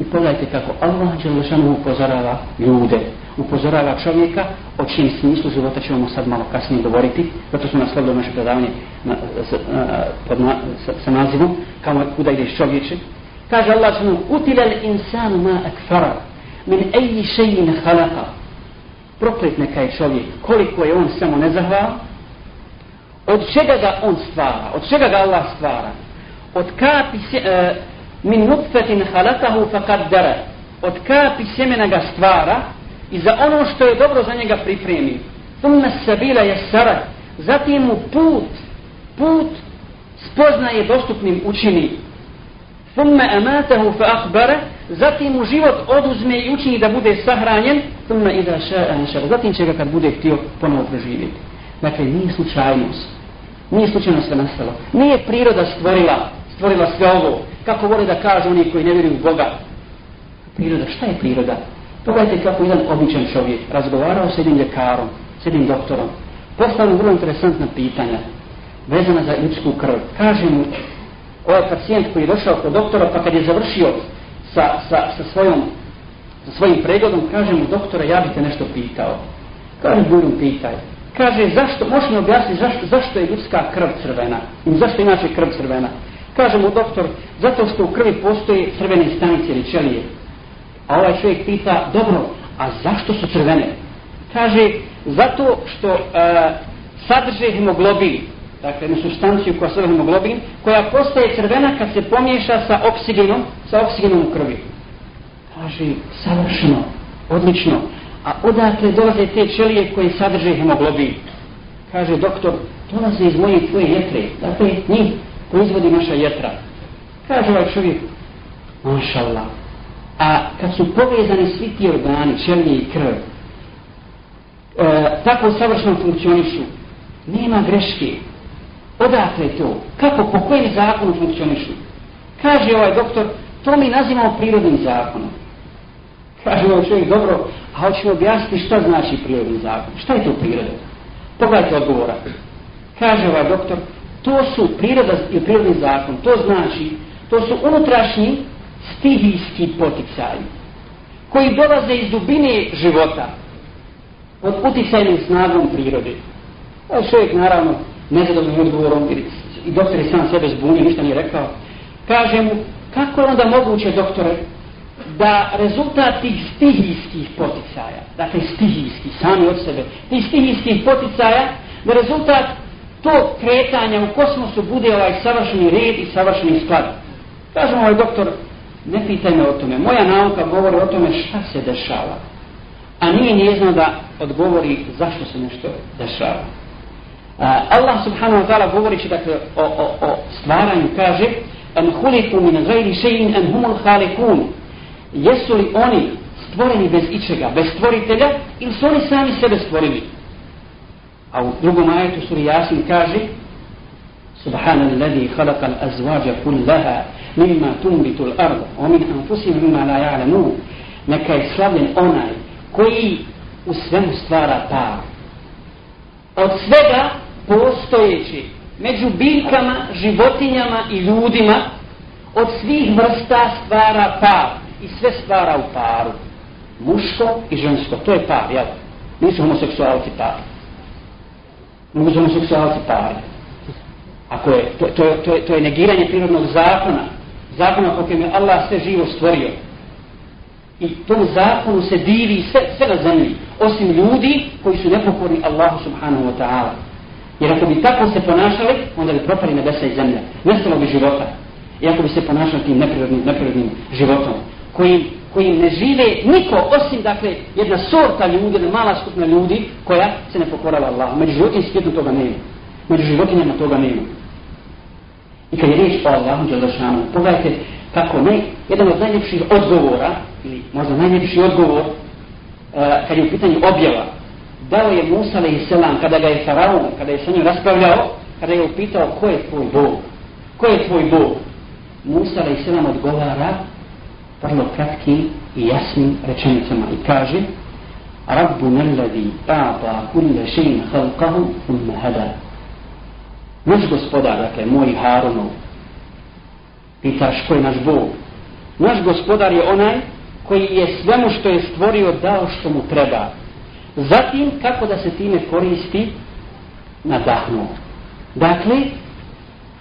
I pogledajte kako Allah Đelešanu upozorava ljude, upozorava čovjeka, o čijem smislu života ćemo mu sad malo kasnije govoriti, zato smo naslovili naše predavanje na, sa, pod na, sa, sa nazivom, kao kuda ideš čovječe. Kaže Allah Đelešanu, utilel insanu ma akfara, min eji šeji halaka. Proklet neka je čovjek, koliko je on samo nezahval, od čega ga on stvara, od čega ga Allah stvara, od kapi se, uh, min nutfetin halatahu faqaddara od kapi sjemena ga stvara i za ono što je dobro za njega pripremi. Thumma sabila yassara. Zatim mu put put spoznaje dostupnim učini. Thumma amatahu fa akhbara. Zatim mu život oduzme i učini da bude sahranjen. Thumma idha sha'a anshara zatim će ga kad bude htio ponovo preživjeti. Dakle nije slučajnost. Nije slučajno sve nastalo nije priroda stvorila stvorila sve ovo kako vole da kažu oni koji ne vjeruju u Boga. Priroda, šta je priroda? Pogledajte kako jedan običan čovjek razgovarao s jednim ljekarom, s jednim doktorom. Postavljeno vrlo interesantna pitanja vezana za ljudsku krv. Kaže mu, ovaj pacijent koji je došao kod doktora, pa kad je završio sa, sa, sa, svojom, sa svojim pregledom, kaže mu, doktora, ja bih te nešto pitao. Kaže, budu pitaj. Kaže, zašto, možeš mi objasniti zašto, zašto je ljudska krv crvena? I zašto je inače krv crvena? Kaže mu doktor, zato što u krvi postoje crvene stanice ili čelije. A ovaj čovjek pita, dobro, a zašto su crvene? Kaže, zato što uh, sadrže hemoglobin, dakle jednu substanciju koja sadrže hemoglobin, koja postaje crvena kad se pomiješa sa oksigenom, sa oksigenom u krvi. Kaže, savršeno, odlično. A odakle dolaze te čelije koje sadrže hemoglobin? Kaže doktor, dolaze iz moje tvoje jetre. Dakle, njih proizvodi naša jetra. Kaže ovaj čovjek, mašallah. A kad su povezani svi ti organi, čelje i krv, e, tako savršeno funkcionišu, nema greške. Odakle to? Kako, po kojem zakonu funkcionišu? Kaže ovaj doktor, to mi nazivamo prirodnim zakonom. Kaže ovaj čovjek, dobro, a hoćemo objasniti šta znači prirodni zakon. Šta je to priroda? Pogledajte odgovora. Kaže ovaj doktor, to su priroda i prirodni zakon. To znači, to su unutrašnji stihijski poticaji koji dolaze iz dubine života od uticajnim snagom prirode. A čovjek naravno nezadovoljnim odgovorom i doktor je sam sebe zbunio, ništa nije rekao. Kaže mu, kako je onda moguće, doktore, da rezultat tih stihijskih poticaja, dakle stihijski, sami od sebe, tih stihijskih poticaja, da rezultat tog kretanja u kosmosu bude ovaj savršeni red i savršeni sklad. Kažem ovaj doktor, ne pitaj me o tome. Moja nauka govori o tome šta se dešava. A nije njezno da odgovori zašto se nešto dešava. A, Allah subhanahu wa ta'ala govorići dakle o, o, o stvaranju kaže an huliku min gajri še'in an humul halikun jesu li oni stvoreni bez ičega, bez stvoritelja ili su oni sami sebe stvorili A u drugom ajetu suri Jasin kaže Subhana alladhi khalaqa al-azwaja kullaha mimma tunbitu al-ard wa min anfusihim mimma la ya'lamun. Neka je slavljen onaj koji u svemu stvara par. Od svega postojeći među biljkama, životinjama i ljudima od svih vrsta stvara par i sve stvara u paru. Muško i žensko, to je par, jel? Nisu homoseksualci par mogu se homoseksualci pari. Ako je, to, to, to, je, to je negiranje prirodnog zakona, zakona po kojem je Allah sve živo stvorio. I tom zakonu se divi sve, sve na zemlji, osim ljudi koji su nepokorni Allahu subhanahu wa ta'ala. Jer ako bi tako se ponašali, onda bi propali nebesa i zemlja. Nestalo bi života. I ako bi se ponašali tim neprirodnim, neprirodnim životom, kojim ne žive niko osim dakle jedna sorta ljudi, jedna mala skupna ljudi koja se ne pokorava Allah. Među životinjim svijetom toga nema. Među životinjama toga nema. I kad je riječ o Allahu Đelešanu, pogledajte kako ne, jedan od najljepših odgovora, ili možda najljepši odgovor, uh, kad je u pitanju objava, dao je Musa i selam, kada ga je faraon, kada je sa njim raspravljao, kada je upitao ko je tvoj Bog, ko je tvoj Bog, Musa i selam odgovara, vrlo kratkim i jasnim rečenicama i kaže Rabbu nalladhi a'ta kulla shay'in khalqahu thumma hada Naš gospodar, dakle, moj Harunov, pitaš ko je naš Bog? Naš gospodar je onaj koji je svemu što je stvorio dao što mu treba. Zatim, kako da se time koristi, nadahnuo. Dakle,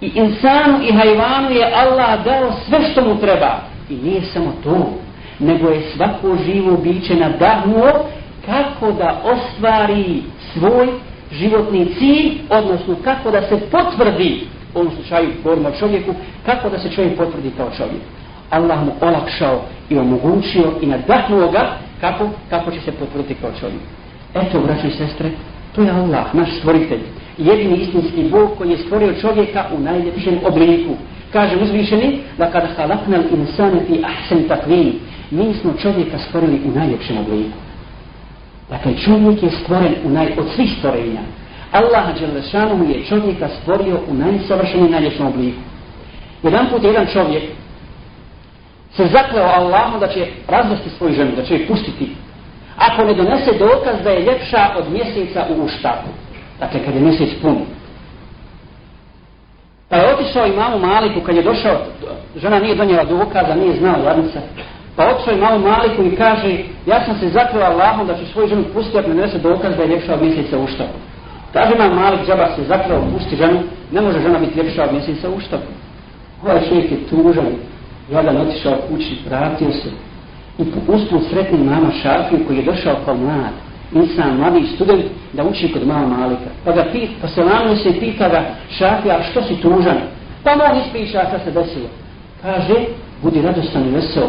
i insanu i hajvanu je Allah dao sve što mu treba. I nije samo to, nego je svako živo biće nadahnuo kako da ostvari svoj životni cilj, odnosno kako da se potvrdi, u ovom slučaju govorimo o čovjeku, kako da se čovjek potvrdi kao čovjek. Allah mu olakšao i omogućio i nadahnuo ga kako, kako će se potvrditi kao čovjek. Eto, braći i sestre, to je Allah, naš stvoritelj. Jedini istinski Bog koji je stvorio čovjeka u najljepšem obliku. Kaže uzvišeni, da kada halaknal insane fi ahsen takvim, mi smo čovjeka stvorili u najljepšem obliku. Dakle, čovjek je stvoren u naj, od svih stvorenja. Allah Đelešanu je čovjeka stvorio u najsavršenom najljepšem obliku. Jedan put jedan čovjek se zakleo Allahom da će razvesti svoju ženu, da će je pustiti. Ako ne donese dokaz da je ljepša od mjeseca u uštaku. Dakle, kad je mjesec pun. Pa je otišao imamu Maliku, kad je došao, žena nije donijela dokaza, nije znao jadnica. Pa otišao imamu Maliku i kaže, ja sam se zakleo Allahom da će svoju ženu pustiti, ako ne donese dokaz da je ljepša od mjeseca u uštaku. Kaže imam Malik, džaba se zakleo, pusti ženu, ne može žena biti ljepša od mjeseca u uštaku. Ovaj čovjek je tužan, jadan otišao kući, vratio se i usput sretni mama Šafiju koji je došao kao mlad, insan, mladi student, da uči kod mama Malika. Pa ga pit, pa se lamio se pita ga Šafija, što si tužan? Pa on ispiša šta se desilo. Kaže, budi radostan i vesel.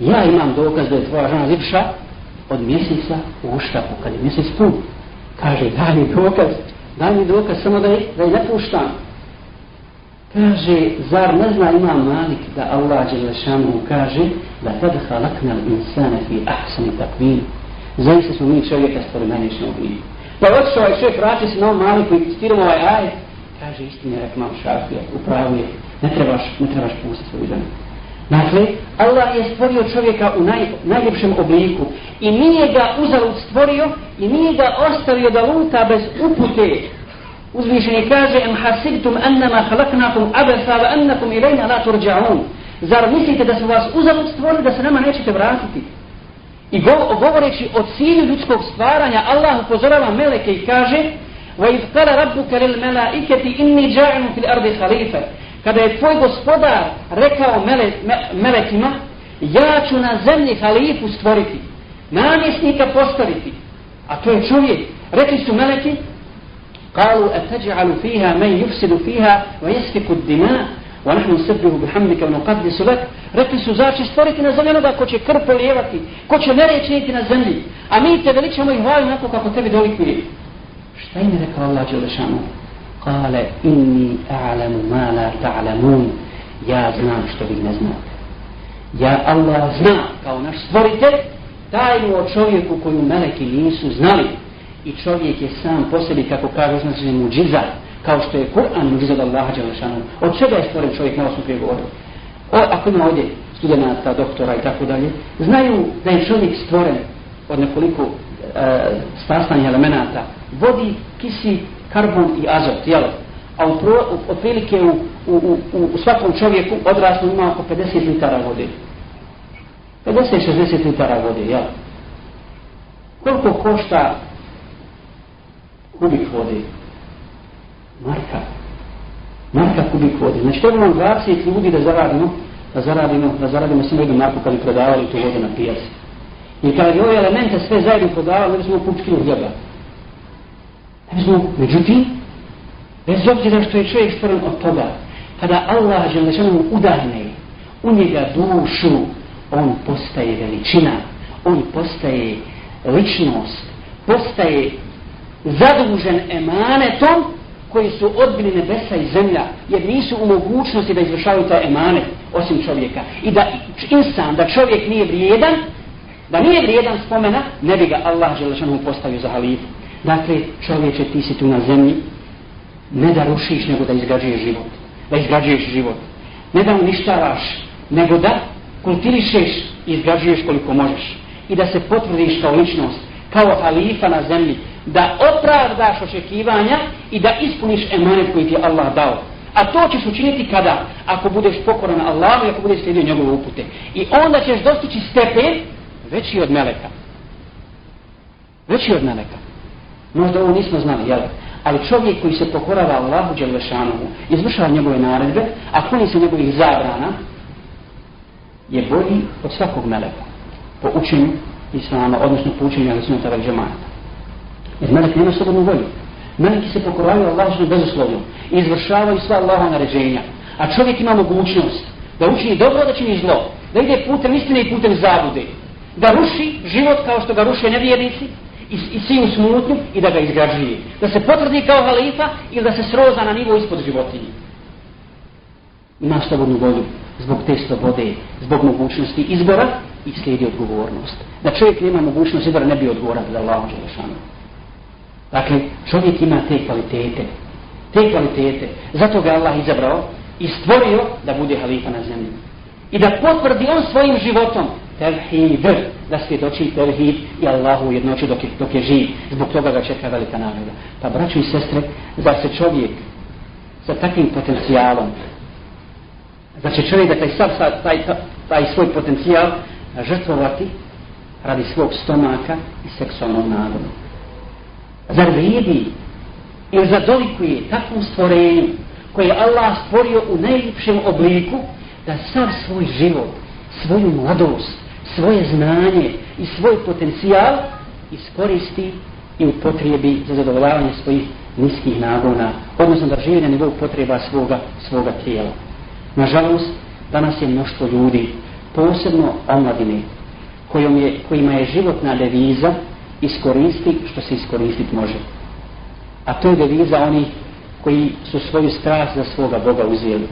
Ja imam dokaz da je tvoja žena ljepša od mjeseca u uštapu, kad je mjesec pun. Kaže, daj mi dokaz, daj mi dokaz, samo da je, da je ne puštam. Kaže, zar ne zna ima Malik da Allah Đelešanu kaže da tad halakna insane fi ahsani takvin. Zaista smo mi čovjeka stvari najnišnje. Pa otišao ovaj šef, vraća se na ovom Maliku i citiramo ovaj ajet. Kaže, istine, rekao mam šafija, upravo je, ne trebaš, ne trebaš pustiti svoju ženu. Dakle, Allah je stvorio čovjeka u naj, najljepšem obliku i nije ga uzalud stvorio i nije ga ostavio da luta bez upute Uzvišeni kaže em hasibtum annama khalaqnakum abasa wa annakum ilayna la turđa'un. Zar mislite da smo vas uzalud stvorili da se nama nećete vratiti? I govoreći o cilju ljudskog stvaranja, Allah upozorava meleke i kaže وَإِذْ قَالَ رَبُّكَ لِلْمَلَائِكَةِ إِنِّي جَاعِنُ فِي الْأَرْضِ خَلِيفَ Kada je tvoj gospodar rekao mele, me, melekima, ja ću na zemlji halifu stvoriti, namjesnika postaviti, a to je čovjek. Rekli su meleki, قالوا أتجعل فيها من يفسد فيها ويسفك الدماء ونحن نسبه بحمدك ونقدس لك rekli su zači stvoriti na zemlji onoga ko će krv polijevati, ko će mere činiti na zemlji, a mi te veličamo i hvalimo onako kako tebi dolikuje. Šta im je rekao Allah Đelešanu? Kale, inni a'lamu ma la ta'lamun. Ja znam što vi ne znate. Ja Allah zna kao naš stvoritelj tajnu o čovjeku koju meleki nisu znali i čovjek je sam po sebi, kako kaže znači muđiza, kao što je Kur'an muđiza od Allaha Đelešanu. Od čega je stvoren čovjek na osnovu prije govorio? O, ako ima ovdje studenta, doktora i tako dalje, znaju da je čovjek stvoren od nekoliko e, stasanja elemenata, vodi, kisi, karbon i azot, jel? A u, pro, u, otprilike u, u, u, u svakom čovjeku odraslo ima oko 50 litara vode. 50-60 litara vode, jel? Koliko košta kubik vode. Marka. Marka kubik vode. Znači, treba nam 20 ljudi da zaradimo, da zaradimo, da zaradimo samo jednu marku kad bi prodavali tu vodu na pijaci. I kada bi ove elemente sve zajedno prodavali, ne bismo kupiti kilo hljeba. Ne bismo, međutim, bez obzira što je čovjek stvoren od toga, kada Allah žele što mu udarne u njega dušu, on postaje veličina, on postaje ličnost, postaje zadužen emanetom koji su odbili nebesa i zemlja jer nisu u mogućnosti da izvršavaju taj emanet osim čovjeka. I da insan, da čovjek nije vrijedan da nije vrijedan spomena ne bi ga Allah želešanu postavio za halifu. Dakle čovječe ti si tu na zemlji ne da rušiš nego da izgrađuješ život. Da izgrađuješ život. Ne da uništavaš nego da kultirišeš i izgrađuješ koliko možeš. I da se potvrdiš kao ličnost kao halifa na zemlji da opravdaš očekivanja i da ispuniš emanet koji ti je Allah dao. A to ćeš učiniti kada? Ako budeš pokoran Allahu i ako budeš slijedio njegove upute. I onda ćeš dostići stepen veći od meleka. Veći od meleka. Možda ovo nismo znali, jel? Ali čovjek koji se pokorava Allahu Đelešanovu, izvršava njegove naredbe, a kloni se njegovih zabrana, je bolji od svakog meleka. Po učenju Islama, odnosno po učenju Alisuna Tavak Jer melek nema slobodnu volju. Meleki se pokoravaju Allah što bezuslovno i izvršavaju sva Allaha naređenja. A čovjek ima mogućnost da učini dobro, da čini zlo. Da ide putem istine i putem zabude. Da ruši život kao što ga ruše nevjernici i, i siju smutnju i da ga izgrađuje. Da se potvrdi kao halifa ili da se sroza na nivo ispod životinje. Ima slobodnu volju zbog te slobode, zbog mogućnosti izbora i slijedi odgovornost. Da čovjek nema mogućnost izbora ne bi odgovoran za Allahom Želešanu. Dakle, čovjek ima te kvalitete. Te kvalitete. Zato ga Allah izabrao i stvorio da bude halifa na zemlji. I da potvrdi on svojim životom tevhid, da svjedoči tevhid i Allahu u jednoću dok je, dok je živ. Zbog toga ga čeka velika nagrada. Pa braću i sestre, da se čovjek sa takvim potencijalom, da će čovjek da taj, sav, taj, taj, taj svoj potencijal žrtvovati radi svog stomaka i seksualnog nagoda zar vidi ili zadolikuje takvom stvorenju koje je Allah stvorio u najljepšem obliku da sav svoj život, svoju mladost, svoje znanje i svoj potencijal iskoristi i upotrijebi za zadovoljavanje svojih niskih nagona, odnosno da živi na nivou potreba svoga, svoga tijela. Nažalost, danas je mnoštvo ljudi, posebno omladine, kojom je, kojima je životna deviza iskoristi što se iskoristiti može. A to je deviza oni koji su svoju strast za svoga Boga uzijeli.